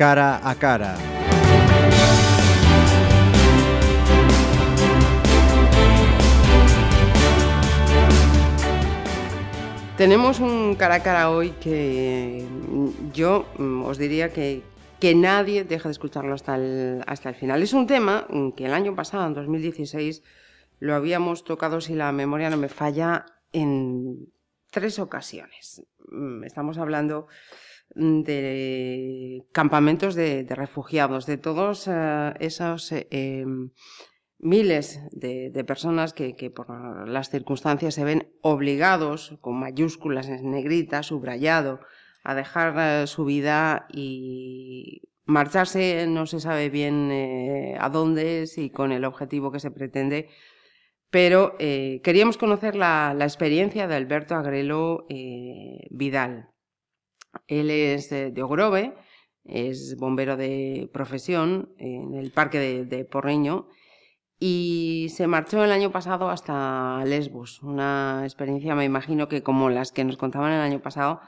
cara a cara. Tenemos un cara a cara hoy que yo mm, os diría que, que nadie deja de escucharlo hasta el, hasta el final. Es un tema que el año pasado, en 2016, lo habíamos tocado, si la memoria no me falla, en tres ocasiones. Mm, estamos hablando de campamentos de, refugiados, de todos eh, esos eh, em, miles de, personas que, por las circunstancias se ven obligados, con mayúsculas en negrita, subrayado, a dejar eh, su vida y marcharse, no se sabe bien a dónde y con el objetivo que se pretende. Pero queríamos conocer la, experiencia de Alberto Agrelo Vidal. Él es de Ogrove, es bombero de profesión en el parque de Porreño y se marchó el año pasado hasta Lesbos, una experiencia, me imagino que como las que nos contaban el año pasado,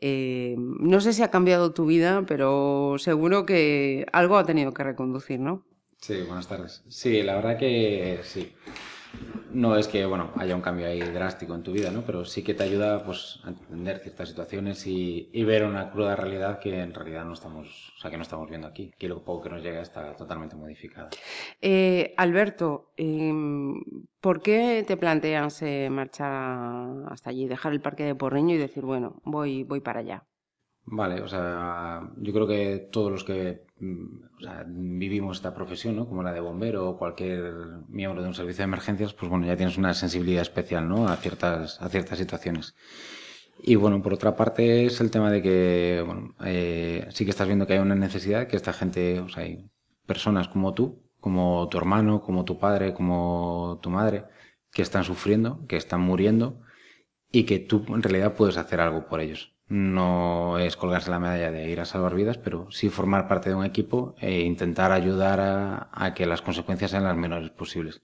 eh, no sé si ha cambiado tu vida, pero seguro que algo ha tenido que reconducir, ¿no? Sí, buenas tardes. Sí, la verdad que sí no es que bueno haya un cambio ahí drástico en tu vida, ¿no? Pero sí que te ayuda pues, a entender ciertas situaciones y, ver una cruda realidad que en realidad no estamos, o sea, que no estamos viendo aquí, que lo poco que nos llega está totalmente modificada. Eh, Alberto, em, ¿por qué te planteas marchar hasta allí, dejar el parque de Porreño y decir, bueno, voy, voy para allá? Vale, o sea, yo creo que todos los que mm, vivimos esta profesión, ¿no? Como la de bombero o cualquier miembro de un servicio de emergencias, pues bueno, ya tienes una sensibilidad especial, ¿no? A ciertas, a ciertas situaciones. Y bueno, por otra parte es el tema de que, bueno, eh, sí que estás viendo que hay una necesidad, que esta gente, o sea, hay personas como tú, como tu hermano, como tu padre, como tu madre, que están sufriendo, que están muriendo y que tú en realidad puedes hacer algo por ellos no es colgarse la medalla de ir a salvar vidas, pero sí formar parte de un equipo e intentar ayudar a, que las consecuencias sean las menores posibles.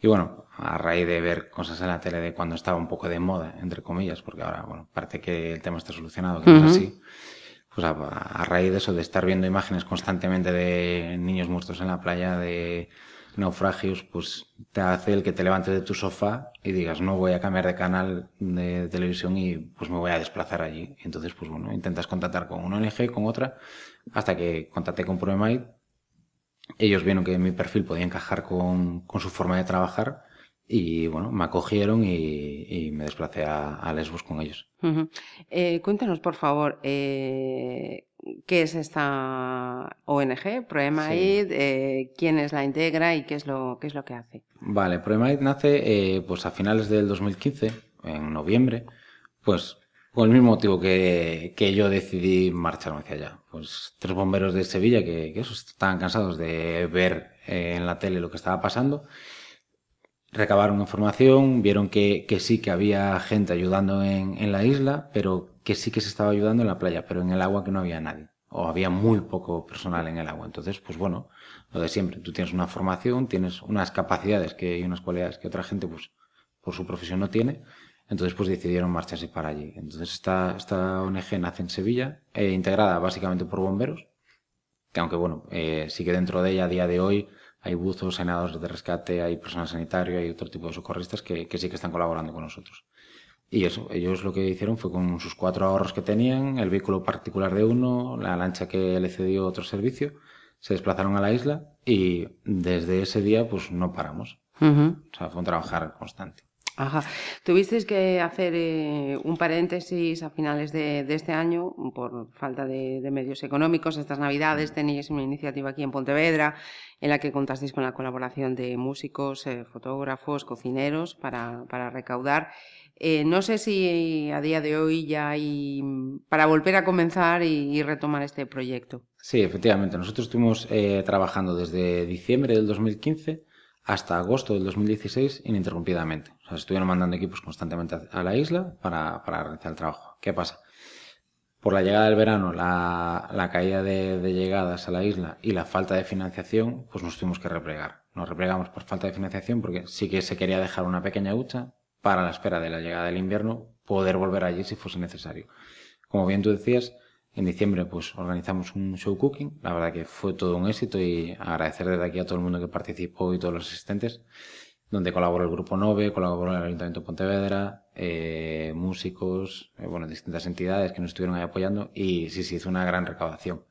Y bueno, a raíz de ver cosas en la tele de cuando estaba un poco de moda, entre comillas, porque ahora, bueno, parece que el tema está solucionado, que no es así. Pues a, a, raíz de eso, de estar viendo imágenes constantemente de niños muertos en la playa, de naufragios, pues te hace el que te levantes de tu sofá y digas, no voy a cambiar de canal de televisión y pues me voy a desplazar allí. Entonces, pues bueno, intentas contactar con una ONG, con otra, hasta que contacté con ProMaid. Ellos vieron que mi perfil podía encajar con, con su forma de trabajar y bueno, me acogieron y, me desplacé a, Lesbos con ellos. Eh, cuéntanos, por favor, eh, qué es esta ONG, ProEMAID, eh, quiénes la integra y qué es lo, qué es lo que hace. Vale, ProEMAID nace eh, pues a finales del 2015, en noviembre, pues por el mismo motivo que, que, yo decidí marcharme hacia allá. Pues tres bomberos de Sevilla que, que eso, estaban cansados de ver eh, en la tele lo que estaba pasando. Recabaron información, vieron que, que sí que había gente ayudando en, en la isla, pero que sí que se estaba ayudando en la playa, pero en el agua que no había nadie, o había muy poco personal en el agua. Entonces, pues bueno, lo de siempre, tú tienes una formación, tienes unas capacidades que, y unas cualidades que otra gente, pues, por su profesión no tiene, entonces pues decidieron marcharse para allí. Entonces esta, esta ONG nace en Sevilla, eh, integrada básicamente por bomberos, que aunque bueno, eh, sí que dentro de ella a día de hoy hay buzos, senados de rescate, hay personal sanitario, hay otro tipo de socorristas que, que sí que están colaborando con nosotros. Y eso, ellos lo que hicieron fue con sus cuatro ahorros que tenían, el vehículo particular de uno, la lancha que le cedió otro servicio, se desplazaron a la isla y desde ese día pues no paramos. O sea, fue un trabajar constante. Ajá. Tuvisteis que hacer eh, un paréntesis a finales de, este año por falta de, medios económicos. Estas navidades tenéis una iniciativa aquí en Pontevedra en la que contasteis con la colaboración de músicos, eh, fotógrafos, cocineros para, para recaudar eh, no sé si a día de hoy ya hay para volver a comenzar y, retomar este proyecto. Sí, efectivamente. Nosotros estuvimos trabajando desde diciembre del 2015 hasta agosto del 2016 ininterrumpidamente. O sea, estuvieron mandando equipos constantemente a la isla para, para realizar el trabajo. ¿Qué pasa? Por la llegada del verano, la, caída de, de, llegadas a la isla y la falta de financiación, pues nos tuvimos que replegar. Nos replegamos por falta de financiación porque sí que se quería dejar una pequeña hucha, para la espera de la llegada del invierno, poder volver allí si fuese necesario. Como bien tú decías, En diciembre pues organizamos un show cooking, la verdad que fue todo un éxito y agradecer desde aquí a todo el mundo que participó y todos los asistentes, donde colaboró el Grupo Nove, colaboró el Ayuntamiento de Pontevedra, eh, músicos, eh, bueno, distintas entidades que nos estuvieron ahí apoyando y sí, sí, hizo una gran recaudación.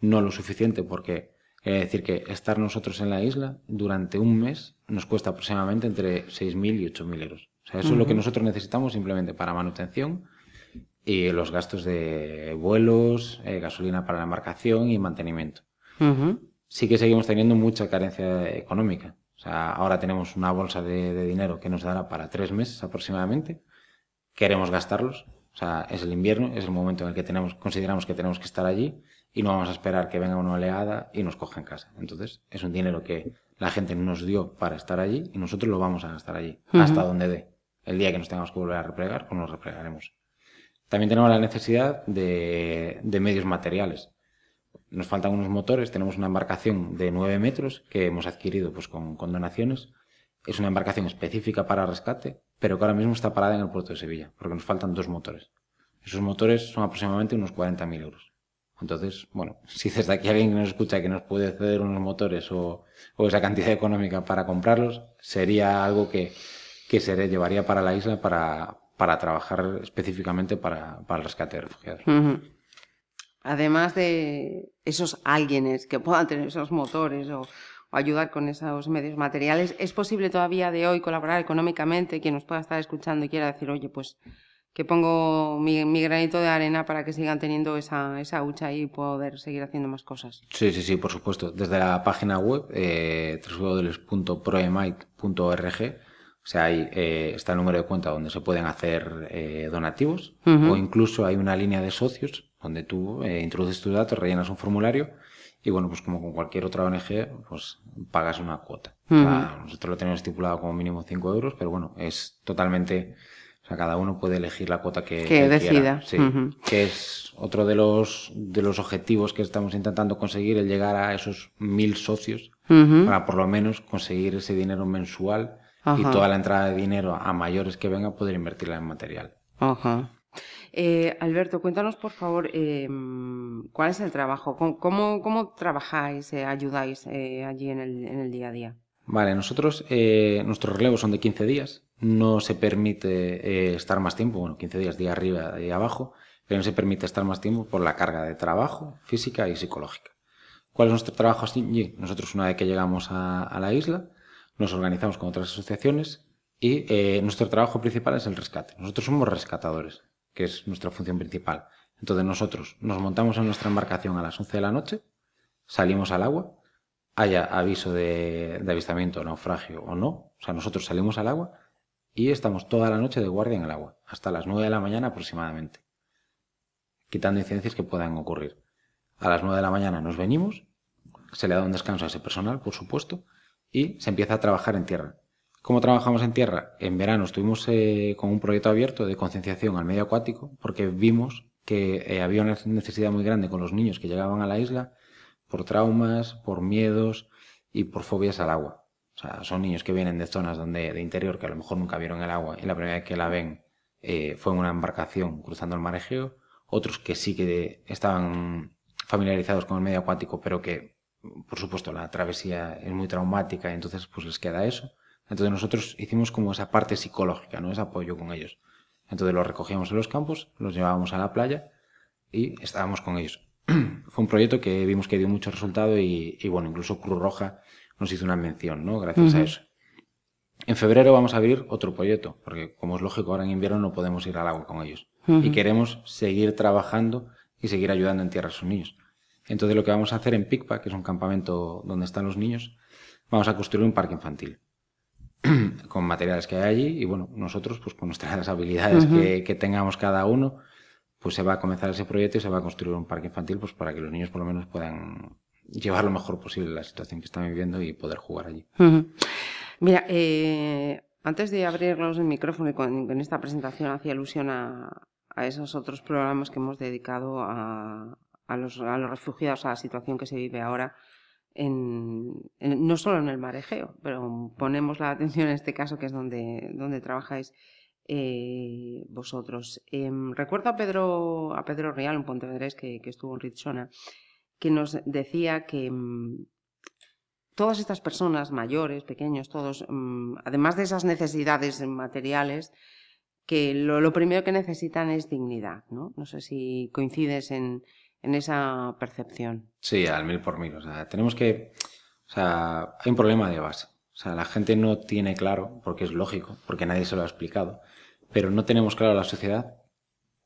No lo suficiente porque quiere decir que estar nosotros en la isla durante un mes nos cuesta aproximadamente entre 6.000 y 8.000 euros. O sea, eso es lo que nosotros necesitamos simplemente para manutención y los gastos de vuelos, eh, gasolina para la embarcación y mantenimiento. Sí que seguimos teniendo mucha carencia económica. O sea, ahora tenemos una bolsa de, dinero que nos dará para tres meses aproximadamente. Queremos gastarlos. O sea, es el invierno, es el momento en el que tenemos, consideramos que tenemos que estar allí y no vamos a esperar que venga una oleada y nos coja en casa. Entonces, es un dinero que la gente nos dio para estar allí y nosotros lo vamos a gastar allí, hasta donde dé. El día que nos tengamos que volver a replegar, pues nos replegaremos. También tenemos la necesidad de, medios materiales. Nos faltan unos motores, tenemos una embarcación de 9 metros que hemos adquirido pues, con, donaciones. Es una embarcación específica para rescate, pero que ahora mismo está parada en el puerto de Sevilla, porque nos faltan dos motores. Esos motores son aproximadamente unos 40.000 euros. Entonces, bueno, si desde aquí alguien que nos escucha que nos puede ceder unos motores o, esa cantidad económica para comprarlos, sería algo que, que se llevaría para la isla para, para trabajar específicamente para, para el rescate de refugiados. Además de esos alguienes que puedan tener esos motores o, ayudar con esos medios materiales, ¿es posible todavía de hoy colaborar económicamente? Quien nos pueda estar escuchando y quiera decir, oye, pues que pongo mi, granito de arena para que sigan teniendo esa, esa hucha y poder seguir haciendo más cosas. Sí, sí, sí, por supuesto. Desde la página web eh, www.proemite.org o sea, ahí eh, está el número de cuenta donde se pueden hacer eh, donativos o incluso hay una línea de socios donde tú eh, introduces tus datos, rellenas un formulario y bueno, pues como con cualquier otra ONG, pues pagas una cuota. nosotros lo tenemos estipulado como mínimo 5 euros, pero bueno, es totalmente... O sea, cada uno puede elegir la cuota que, que, decida. Sí, que es otro de los, de los objetivos que estamos intentando conseguir, el llegar a esos mil socios para por lo menos conseguir ese dinero mensual y toda la entrada de dinero a mayores que venga poder invertirla en material. Ajá. Eh, Alberto, cuéntanos por favor em, cuál es el trabajo, cómo, cómo trabajáis, eh, ayudáis eh, allí en el, en el, día a día. Vale, nosotros, nuestros relevos son de 15 días, no se permite estar más tiempo, bueno, 15 días día arriba, día abajo, pero no se permite estar más tiempo por la carga de trabajo física y psicológica. ¿Cuál es nuestro trabajo allí? Nosotros una vez que llegamos a la isla, nos organizamos con otras asociaciones y eh, nuestro trabajo principal es el rescate. Nosotros somos rescatadores, que es nuestra función principal. Entonces nosotros nos montamos en nuestra embarcación a las 11 de la noche, salimos al agua, haya aviso de, avistamiento, naufragio o no, o sea, nosotros salimos al agua y estamos toda la noche de guardia en el agua, hasta las 9 de la mañana aproximadamente, quitando incidencias que puedan ocurrir. A las 9 de la mañana nos venimos, se le da un descanso a ese personal, por supuesto, y se empieza a trabajar en tierra. ¿Cómo trabajamos en tierra? En verano estuvimos eh, con un proyecto abierto de concienciación al medio acuático porque vimos que eh, había una necesidad muy grande con los niños que llegaban a la isla por traumas, por miedos y por fobias al agua. O sea, son niños que vienen de zonas donde, de interior que a lo mejor nunca vieron el agua y la primera vez que la ven eh, fue en una embarcación cruzando el mar Egeo. Otros que sí que estaban familiarizados con el medio acuático, pero que por supuesto, la travesía es muy traumática y entonces pues les queda eso. Entonces nosotros hicimos como esa parte psicológica, ¿no? Ese apoyo con ellos. Entonces los recogíamos en los campos, los llevábamos a la playa y estábamos con ellos. Fue un proyecto que vimos que dio mucho resultado y, bueno, incluso Cruz Roja nos hizo una mención, ¿no? Gracias a eso. En febrero vamos a abrir otro proyecto, porque como es lógico, ahora en invierno no podemos ir al agua con ellos. Y queremos seguir trabajando y seguir ayudando en tierra a sus niños. Entonces lo que vamos a hacer en PICPA, que es un campamento donde están los niños, vamos a construir un parque infantil con materiales que hay allí y bueno, nosotros pues con nuestras habilidades que, tengamos cada uno, pues se va a comenzar ese proyecto y se va a construir un parque infantil pues para que los niños por lo menos puedan llevar lo mejor posible la situación que están viviendo y poder jugar allí. Mira, eh, antes de abrirlos el micrófono y con, esta presentación hacía alusión a, a esos otros programas que hemos dedicado a, a los, refugiados, a la situación que se vive ahora, en, no solo en el mar Egeo, pero ponemos la atención en este caso que es donde, donde trabajáis. eh, vosotros. Em, recuerdo a Pedro, a Pedro Real, un pontevedrés que, que estuvo en Rizona, que nos decía que mm, todas estas personas, mayores, pequeños, todos, mm, además de esas necesidades materiales, que lo, primero que necesitan es dignidad, ¿no? No sé si coincides en, en esa percepción. Sí, al mil por mil. O sea, tenemos que... O sea, hay un problema de base. O sea, la gente no tiene claro, porque es lógico, porque nadie se lo ha explicado, pero no tenemos claro la sociedad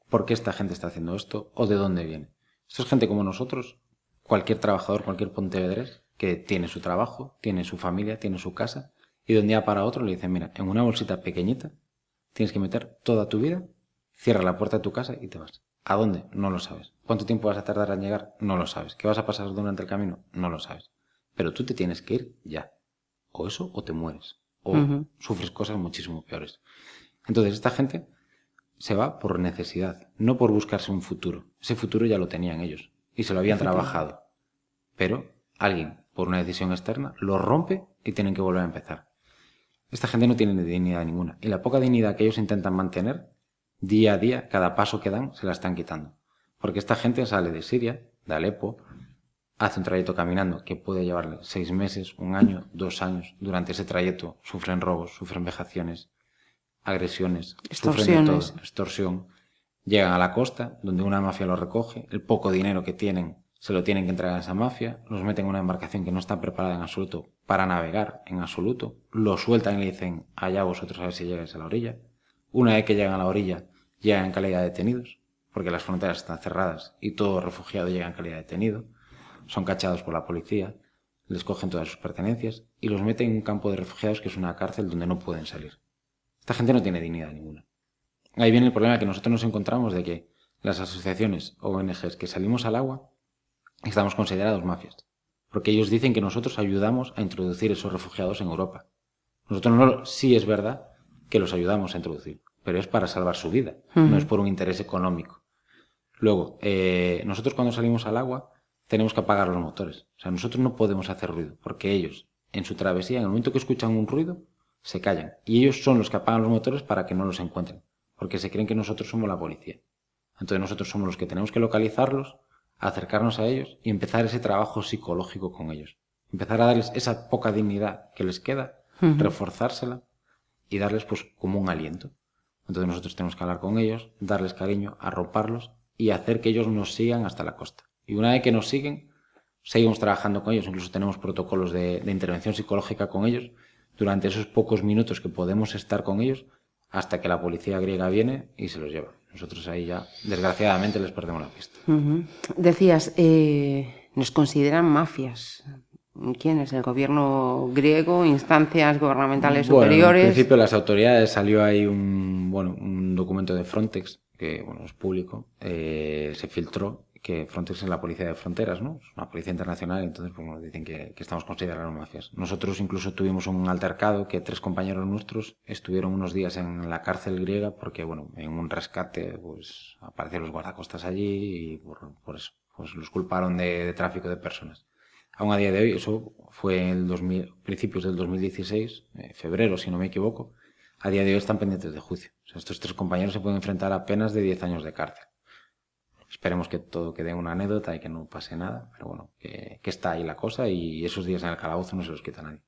por qué esta gente está haciendo esto o de dónde viene. Esto es gente como nosotros, cualquier trabajador, cualquier pontevedrés, que tiene su trabajo, tiene su familia, tiene su casa, y de un día para otro le dicen, mira, en una bolsita pequeñita tienes que meter toda tu vida, cierra la puerta de tu casa y te vas. ¿A dónde? No lo sabes. ¿Cuánto tiempo vas a tardar en llegar? No lo sabes. ¿Qué vas a pasar durante el camino? No lo sabes. Pero tú te tienes que ir ya. O eso o te mueres. O sufres cosas muchísimo peores. Entonces, esta gente se va por necesidad, no por buscarse un futuro. Ese futuro ya lo tenían ellos y se lo habían trabajado. Pero alguien, por una decisión externa, lo rompe y tienen que volver a empezar. Esta gente no tiene dignidad ninguna. Y la poca dignidad que ellos intentan mantener, día a día, cada paso que dan, se la están quitando. Porque esta gente sale de Siria, de Alepo, hace un trayecto caminando que puede llevarle seis meses, un año, dos años. Durante ese trayecto sufren robos, sufren vejaciones, agresiones, sufren de todo, extorsión. Llegan a la costa, donde una mafia los recoge, el poco dinero que tienen se lo tienen que entregar a esa mafia, los meten en una embarcación que no está preparada en absoluto para navegar, en absoluto, lo sueltan y le dicen, allá vosotros a ver si llegáis a la orilla. Una vez que llegan a la orilla, llegan en calidad de detenidos, porque las fronteras están cerradas y todo refugiado llega en calidad de detenido. Son cachados por la policía, les cogen todas sus pertenencias y los meten en un campo de refugiados que es una cárcel donde no pueden salir. Esta gente no tiene dignidad ninguna. Ahí viene el problema que nosotros nos encontramos de que las asociaciones o ONGs que salimos al agua estamos considerados mafias. Porque ellos dicen que nosotros ayudamos a introducir esos refugiados en Europa. Nosotros no, sí es verdad que los ayudamos a introducir, pero es para salvar su vida, no es por un interés económico. Luego, eh, nosotros cuando salimos al agua tenemos que apagar los motores. O sea, nosotros no podemos hacer ruido, porque ellos, en su travesía, en el momento que escuchan un ruido, se callan. Y ellos son los que apagan los motores para que no los encuentren, porque se creen que nosotros somos la policía. Entonces nosotros somos los que tenemos que localizarlos, acercarnos a ellos y empezar ese trabajo psicológico con ellos. Empezar a darles esa poca dignidad que les queda, reforzársela y darles pues como un aliento. Entonces nosotros tenemos que hablar con ellos, darles cariño, arroparlos y hacer que ellos nos sigan hasta la costa. Y una vez que nos siguen, seguimos trabajando con ellos, incluso tenemos protocolos de intervención psicológica con ellos durante esos pocos minutos que podemos estar con ellos hasta que la policía griega viene y se los lleva. Nosotros ahí ya, desgraciadamente, les perdemos la pista. Decías, eh, nos consideran mafias. ¿Quién es? ¿El gobierno griego? ¿Instancias gubernamentales superiores? En principio, las autoridades salió ahí un, bueno, un documento de Frontex, que bueno, es público, eh, se filtró que Frontex es la policía de fronteras, ¿no? Es una policía internacional, entonces pues, nos dicen que, estamos considerados mafias. Nosotros incluso tuvimos un altercado que tres compañeros nuestros estuvieron unos días en la cárcel griega porque, bueno, en un rescate, pues aparecieron los guardacostas allí y por, por eso, pues los culparon de, tráfico de personas. Aún a día de hoy, eso fue en el 2000, principios del 2016, eh, febrero, si no me equivoco, a día de hoy están pendientes de juicio. Estos tres compañeros se pueden enfrentar a penas de 10 años de cárcel. Esperemos que todo quede una anécdota y que no pase nada, pero bueno, que, está ahí la cosa y esos días en el calabozo no se los quita nadie.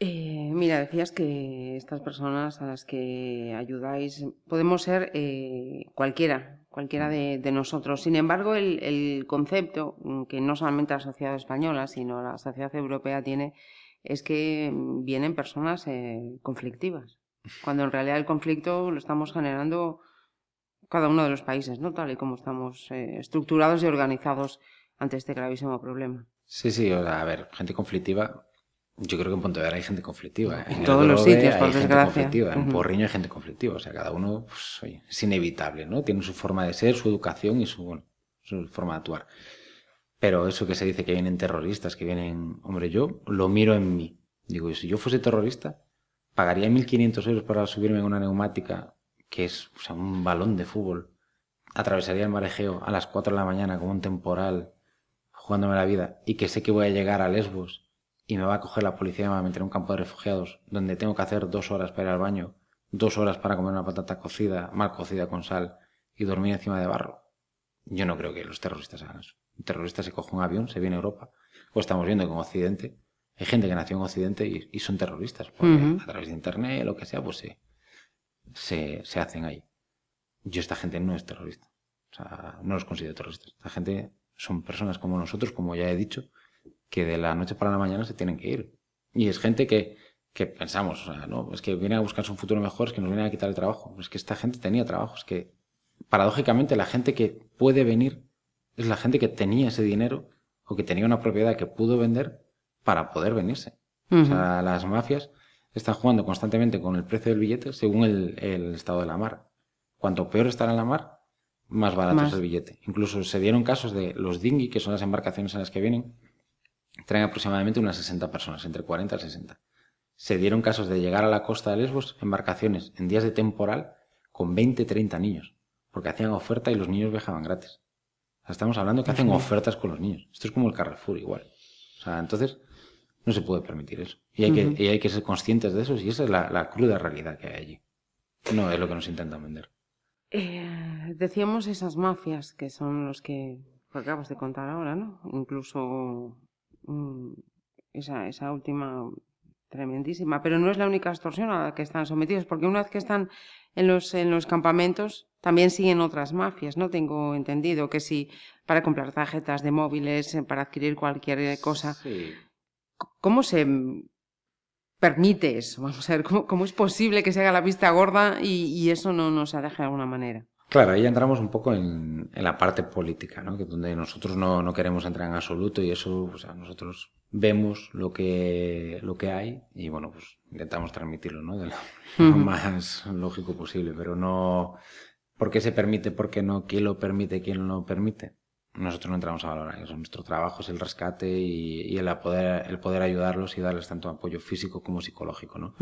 Eh, mira, decías que estas personas a las que ayudáis podemos ser eh, cualquiera, cualquiera de, nosotros. Sin embargo, el, concepto que no solamente la sociedad española, sino la sociedad europea tiene, es que vienen personas eh, conflictivas, cuando en realidad el conflicto lo estamos generando cada uno de los países, ¿no? Tal y como estamos eh, estructurados y organizados ante este gravísimo problema. Sí, sí, a ver, gente conflictiva. Yo creo que en Pontevedra hay gente conflictiva. En, todos los sitios, por desgracia. Conflictiva. En Porriño hay gente conflictiva. O sea, cada uno pues, oye, es inevitable, ¿no? Tiene su forma de ser, su educación y su, bueno, su forma de actuar. Pero eso que se dice que vienen terroristas, que vienen... Hombre, yo lo miro en mí. Digo, si yo fuese terrorista, pagaría 1.500 euros para subirme en una neumática que es un balón de fútbol, atravesaría el marejeo a las 4 de la mañana con un temporal, jugándome la vida, y que sé que voy a llegar a Lesbos y me va a coger la policía y me va a meter en un campo de refugiados donde tengo que hacer dos horas para ir al baño dos horas para comer una patata cocida, mal cocida con sal y dormir encima de barro. Yo no creo que los terroristas hagan eso. Un terrorista se coge un avión, se viene a Europa. O estamos viendo que en Occidente hay gente que nació en Occidente y, son terroristas. Porque a través de Internet, lo que sea, pues se, se, hacen ahí. Yo esta gente no es terrorista. O sea, no los considero terroristas. Esta gente son personas como nosotros, como ya he dicho, que de la noche para la mañana se tienen que ir. Y es gente que, que pensamos, o sea, no, es que viene a buscarse un futuro mejor, es que nos viene a quitar el trabajo. Es que esta gente tenía trabajo, es que paradójicamente la gente que puede venir es la gente que tenía ese dinero o que tenía una propiedad que pudo vender para poder venirse. O sea, las mafias están jugando constantemente con el precio del billete según el, estado de la mar. Cuanto peor está en la mar, más barato es el billete. Incluso se dieron casos de los dinghy, que son las embarcaciones en las que vienen, traen aproximadamente unas 60 personas, entre 40 y 60. Se dieron casos de llegar a la costa de Lesbos embarcaciones en días de temporal con 20, 30 niños, porque hacían oferta y los niños viajaban gratis. estamos hablando que hacen ofertas con los niños. Esto es como el Carrefour igual. O sea, entonces no se puede permitir eso. Y hay, que, hay que ser conscientes de eso y esa es la, cruda realidad que hay allí. No es lo que nos intentan vender. Eh, decíamos esas mafias que son los que acabas de contar ahora, ¿no? Incluso esa, esa última tremendísima, pero no es la única extorsión a la que están sometidos, porque una vez que están en los, en los campamentos, también siguen otras mafias, ¿no? Tengo entendido que si para comprar tarjetas de móviles, eh, para adquirir cualquier cosa. Sí. ¿Cómo se permite eso? Vamos a ver, ¿cómo, es posible que se haga la vista gorda y, eso no, no se deje de alguna manera? Claro, ahí entramos un poco en, la parte política, ¿no? Que donde nosotros no, queremos entrar en absoluto y eso, o sea, nosotros vemos lo que, lo que hay y bueno, pues intentamos transmitirlo, ¿no? De lo, más lógico posible, pero no, ¿por qué se permite? ¿Por qué no? ¿Quién lo permite? ¿Quién no lo permite? Nosotros no entramos a valorar eso. Nuestro trabajo es el rescate y, el, poder, el poder ayudarlos y darles tanto apoyo físico como psicológico, ¿no?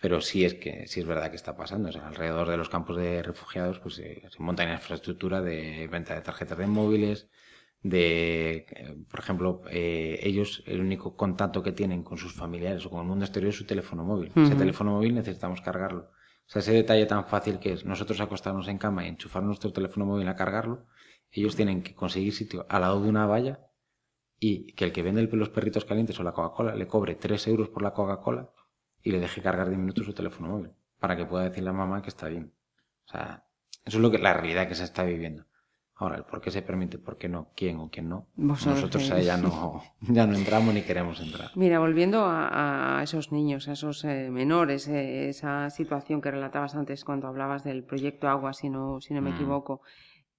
Pero sí es que sí es verdad que está pasando. O sea, alrededor de los campos de refugiados pues se monta una infraestructura de venta de tarjetas de móviles, de, eh, por ejemplo, eh, ellos el único contacto que tienen con sus familiares o con el mundo exterior es su teléfono móvil. Ese teléfono móvil necesitamos cargarlo. O sea, ese detalle tan fácil que es nosotros acostarnos en cama y enchufar nuestro teléfono móvil a cargarlo, ellos tienen que conseguir sitio al lado de una valla y que el que vende los perritos calientes o la Coca-Cola le cobre 3 euros por la Coca-Cola y le deje cargar 10 minutos su teléfono móvil para que pueda decirle a mamá que está bien. O sea, eso es lo que la realidad que se está viviendo. Ahora, el por qué se permite, por qué no, quién o quién no. Nosotros ya no, ya no entramos ni queremos entrar. Mira, volviendo a, esos niños, a esos eh, menores, eh, esa situación que relatabas antes cuando hablabas del proyecto Agua, si no, si no me mm. equivoco.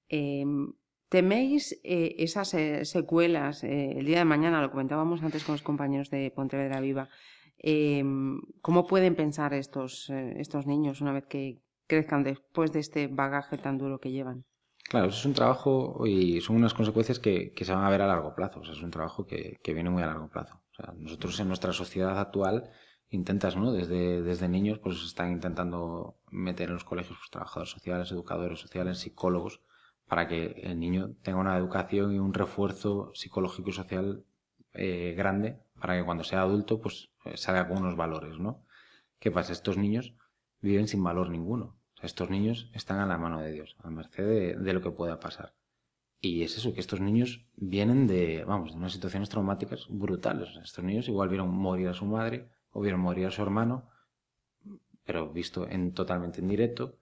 Em, ¿Teméis eh, esas eh, secuelas eh, el día de mañana? Lo comentábamos antes con los compañeros de Pontevedra Viva. Em, ¿Cómo pueden pensar estos, estos niños una vez que crezcan después de este bagaje tan duro que llevan? Claro, eso es un trabajo y son unas consecuencias que, se van a ver a largo plazo. Es un trabajo que, viene muy a largo plazo. O sea, nosotros en nuestra sociedad actual intentas, ¿no? Desde, desde niños, pues están intentando meter en los colegios pues, trabajadores sociales, educadores sociales, psicólogos, para que el niño tenga una educación y un refuerzo psicológico y social eh, grande para que cuando sea adulto pues eh, salga con unos valores, ¿no? ¿Qué pasa? Estos niños viven sin valor ninguno. estos niños están a la mano de Dios, a merced de, lo que pueda pasar. Y es eso, que estos niños vienen de, vamos, de unas situaciones traumáticas brutales. estos niños igual vieron morir a su madre o vieron morir a su hermano, pero visto en totalmente en directo,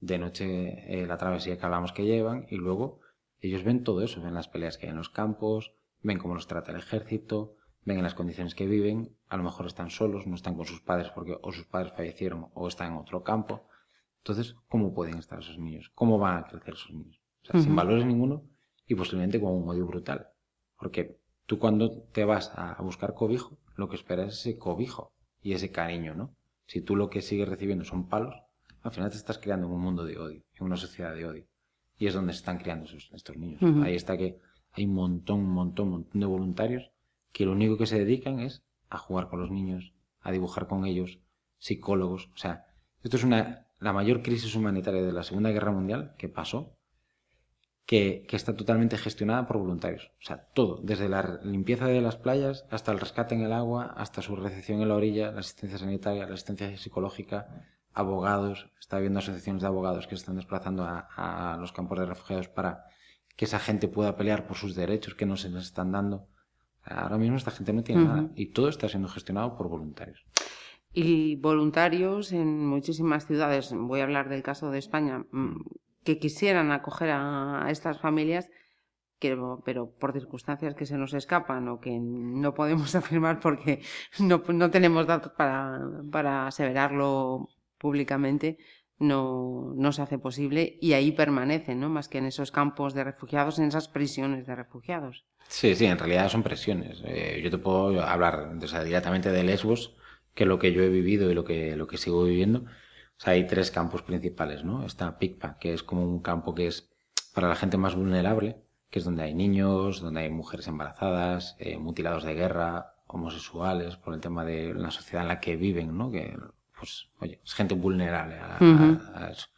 de noche eh, la travesía que hablamos que llevan y luego ellos ven todo eso, ven las peleas que hay en los campos, ven cómo los trata el ejército, ven en las condiciones que viven, a lo mejor están solos, no están con sus padres porque o sus padres fallecieron o están en otro campo. Entonces, ¿cómo pueden estar esos niños? ¿Cómo van a crecer esos niños? O sea, sin valores ninguno y posiblemente con un odio brutal. Porque tú cuando te vas a buscar cobijo, lo que esperas es ese cobijo y ese cariño, ¿no? Si tú lo que sigues recibiendo son palos, al final te estás creando en un mundo de odio, en una sociedad de odio. Y es donde se están creando estos niños. Ahí está que hay un montón, un montón, un montón de voluntarios que lo único que se dedican es a jugar con los niños, a dibujar con ellos, psicólogos. O sea, esto es una, la mayor crisis humanitaria de la Segunda Guerra Mundial que pasó, que, que, está totalmente gestionada por voluntarios. O sea, todo, desde la limpieza de las playas hasta el rescate en el agua, hasta su recepción en la orilla, la asistencia sanitaria, la asistencia psicológica, abogados, está habiendo asociaciones de abogados que se están desplazando a, los campos de refugiados para que esa gente pueda pelear por sus derechos que no se les están dando. Ahora mismo esta gente no tiene nada y todo está siendo gestionado por voluntarios. Y voluntarios en muchísimas ciudades, voy a hablar del caso de España, mm, que quisieran acoger a estas familias, pero por circunstancias que se nos escapan o que no podemos afirmar porque no, no tenemos datos para, para aseverarlo públicamente, no, no se hace posible y ahí permanecen, ¿no? Más que en esos campos de refugiados, en esas prisiones de refugiados. Sí, sí, en realidad son presiones. Eh, yo te puedo hablar directamente de Lesbos, que es lo que yo he vivido y lo que, lo que sigo viviendo. Hay tres campos principales, ¿no? Está Picpa, que es como un campo que es para la gente más vulnerable, que es donde hay niños, donde hay mujeres embarazadas, eh, mutilados de guerra, homosexuales, por el tema de la sociedad en la que viven, ¿no? Que, pues, oye, es gente vulnerable a, eso.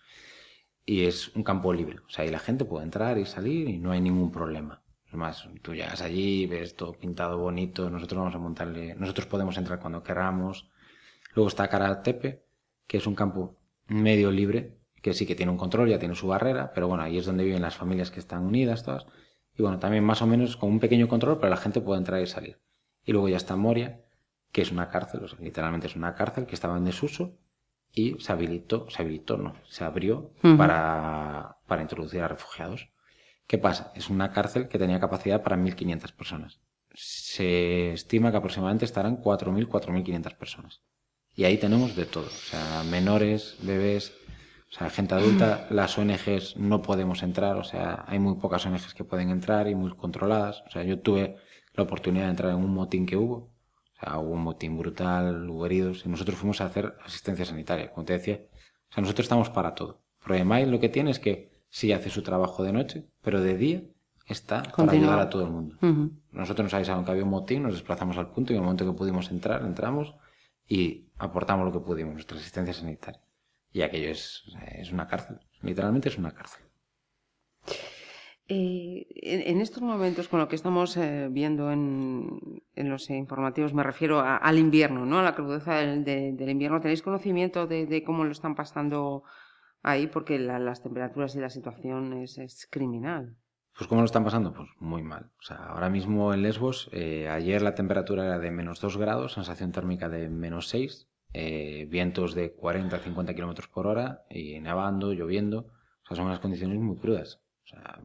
Y es un campo libre, o sea, ahí la gente puede entrar y salir y no hay ningún problema. Es más, tú llegas allí, ves todo pintado bonito, nosotros vamos a montarle, nosotros podemos entrar cuando queramos. Luego está Karatepe, que es un campo medio libre, que sí que tiene un control, ya tiene su barrera, pero bueno, ahí es donde viven las familias que están unidas todas. Y bueno, también más o menos con un pequeño control, pero la gente puede entrar y salir. Y luego ya está Moria, que es una cárcel, o sea, literalmente es una cárcel que estaba en desuso y se habilitó, se habilitó, no, se abrió para, para introducir a refugiados. ¿Qué pasa? Es una cárcel que tenía capacidad para 1.500 personas. Se estima que aproximadamente estarán 4.000, 4.500 personas. Y ahí tenemos de todo. O sea, menores, bebés, o sea, gente adulta. Las ONGs no podemos entrar. O sea, hay muy pocas ONGs que pueden entrar y muy controladas. O sea, yo tuve la oportunidad de entrar en un motín que hubo. O sea, hubo un motín brutal, hubo heridos. Y nosotros fuimos a hacer asistencia sanitaria, como te decía. O sea, nosotros estamos para todo. Pero lo que tiene es que sí hace su trabajo de noche, pero de día está para ayudar a todo el mundo. Nosotros nos avisaron que había un motín, nos desplazamos al punto y en el momento que pudimos entrar, entramos y aportamos lo que pudimos, nuestra asistencia sanitaria. Y aquello es, es una cárcel, literalmente es una cárcel. Eh, en, estos momentos, con lo que estamos eh, viendo en, en, los informativos, me refiero al invierno, ¿no? A la crudeza del, invierno. ¿Tenéis conocimiento de, cómo lo están pasando ahí porque las temperaturas y la situación es, criminal. Pues ¿cómo lo están pasando? Pues muy mal. O sea, ahora mismo en Lesbos, eh, ayer la temperatura era de menos 2 grados, sensación térmica de menos 6, eh, vientos de 40 a 50 kilómetros por hora y nevando, lloviendo. O sea, son unas condiciones muy crudas. O sea,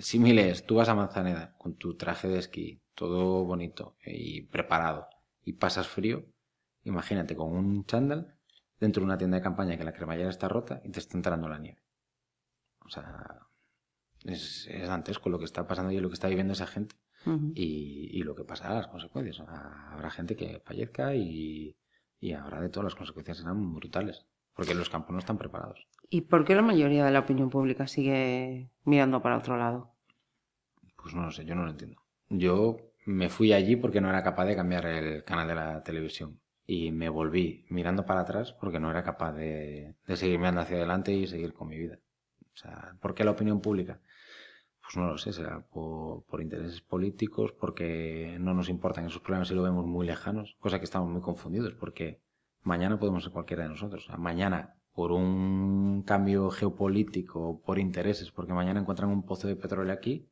símiles, tú vas a Manzaneda con tu traje de esquí, todo bonito y preparado, y pasas frío, imagínate con un chándal dentro de una tienda de campaña que la cremallera está rota y te está entrando la nieve. O sea, es, es dantesco lo que está pasando y lo que está viviendo esa gente y, lo que pasará, las consecuencias. habrá gente que fallezca y, y ahora de todas las consecuencias serán brutales, porque los campos no están preparados. ¿Y por qué la mayoría de la opinión pública sigue mirando para otro lado? Pues no lo sé, yo no lo entiendo. Yo me fui allí porque no era capaz de cambiar el canal de la televisión y me volví mirando para atrás porque no era capaz de, seguir mirando hacia adelante y seguir con mi vida. O sea, ¿por qué la opinión pública? Pues no lo sé, será por, por, intereses políticos, porque no nos importan esos problemas y lo vemos muy lejanos, cosa que estamos muy confundidos, porque mañana podemos ser cualquiera de nosotros. O sea, mañana, por un cambio geopolítico, por intereses, porque mañana encuentran un pozo de petróleo aquí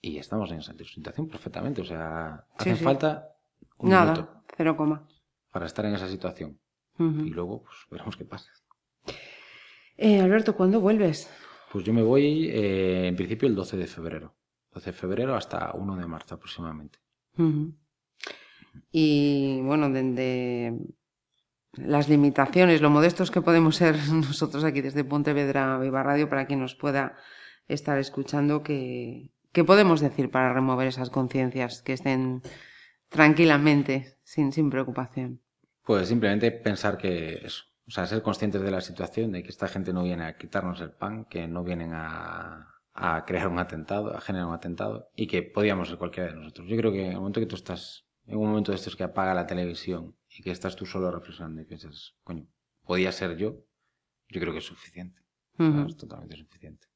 y estamos en esa situación perfectamente. O sea, hace falta un Nada, cero coma para estar en esa situación. Y luego, pues veremos qué pasa. Eh, Alberto, ¿cuándo vuelves? Pues yo me voy eh, en principio el 12 de febrero. 12 de febrero hasta 1 de marzo aproximadamente. Y bueno, desde las limitaciones, lo modestos que podemos ser nosotros aquí desde Pontevedra Viva Radio, para quien nos pueda estar escuchando, ¿qué podemos decir para remover esas conciencias que estén tranquilamente, sin, sin preocupación. Pues simplemente pensar que eso, o sea, ser conscientes de la situación, de que esta gente no viene a quitarnos el pan, que no vienen a, a crear un atentado, a generar un atentado, y que podíamos ser cualquiera de nosotros. Yo creo que en el momento que tú estás, en un momento de estos que apaga la televisión y que estás tú solo reflexionando y piensas, coño, podía ser yo, yo creo que es suficiente. Es totalmente suficiente.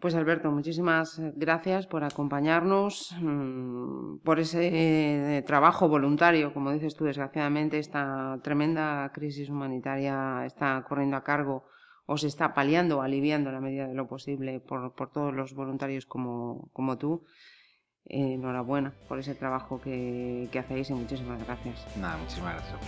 Pues Alberto, muchísimas gracias por acompañarnos, mm, por ese trabajo voluntario, como dices tú, desgraciadamente esta tremenda crisis humanitaria está corriendo a cargo o se está paliando, aliviando a la medida de lo posible por, todos los voluntarios como, como tú. Eh, enhorabuena por ese trabajo que, que hacéis y muchísimas gracias. Nada, muchísimas gracias.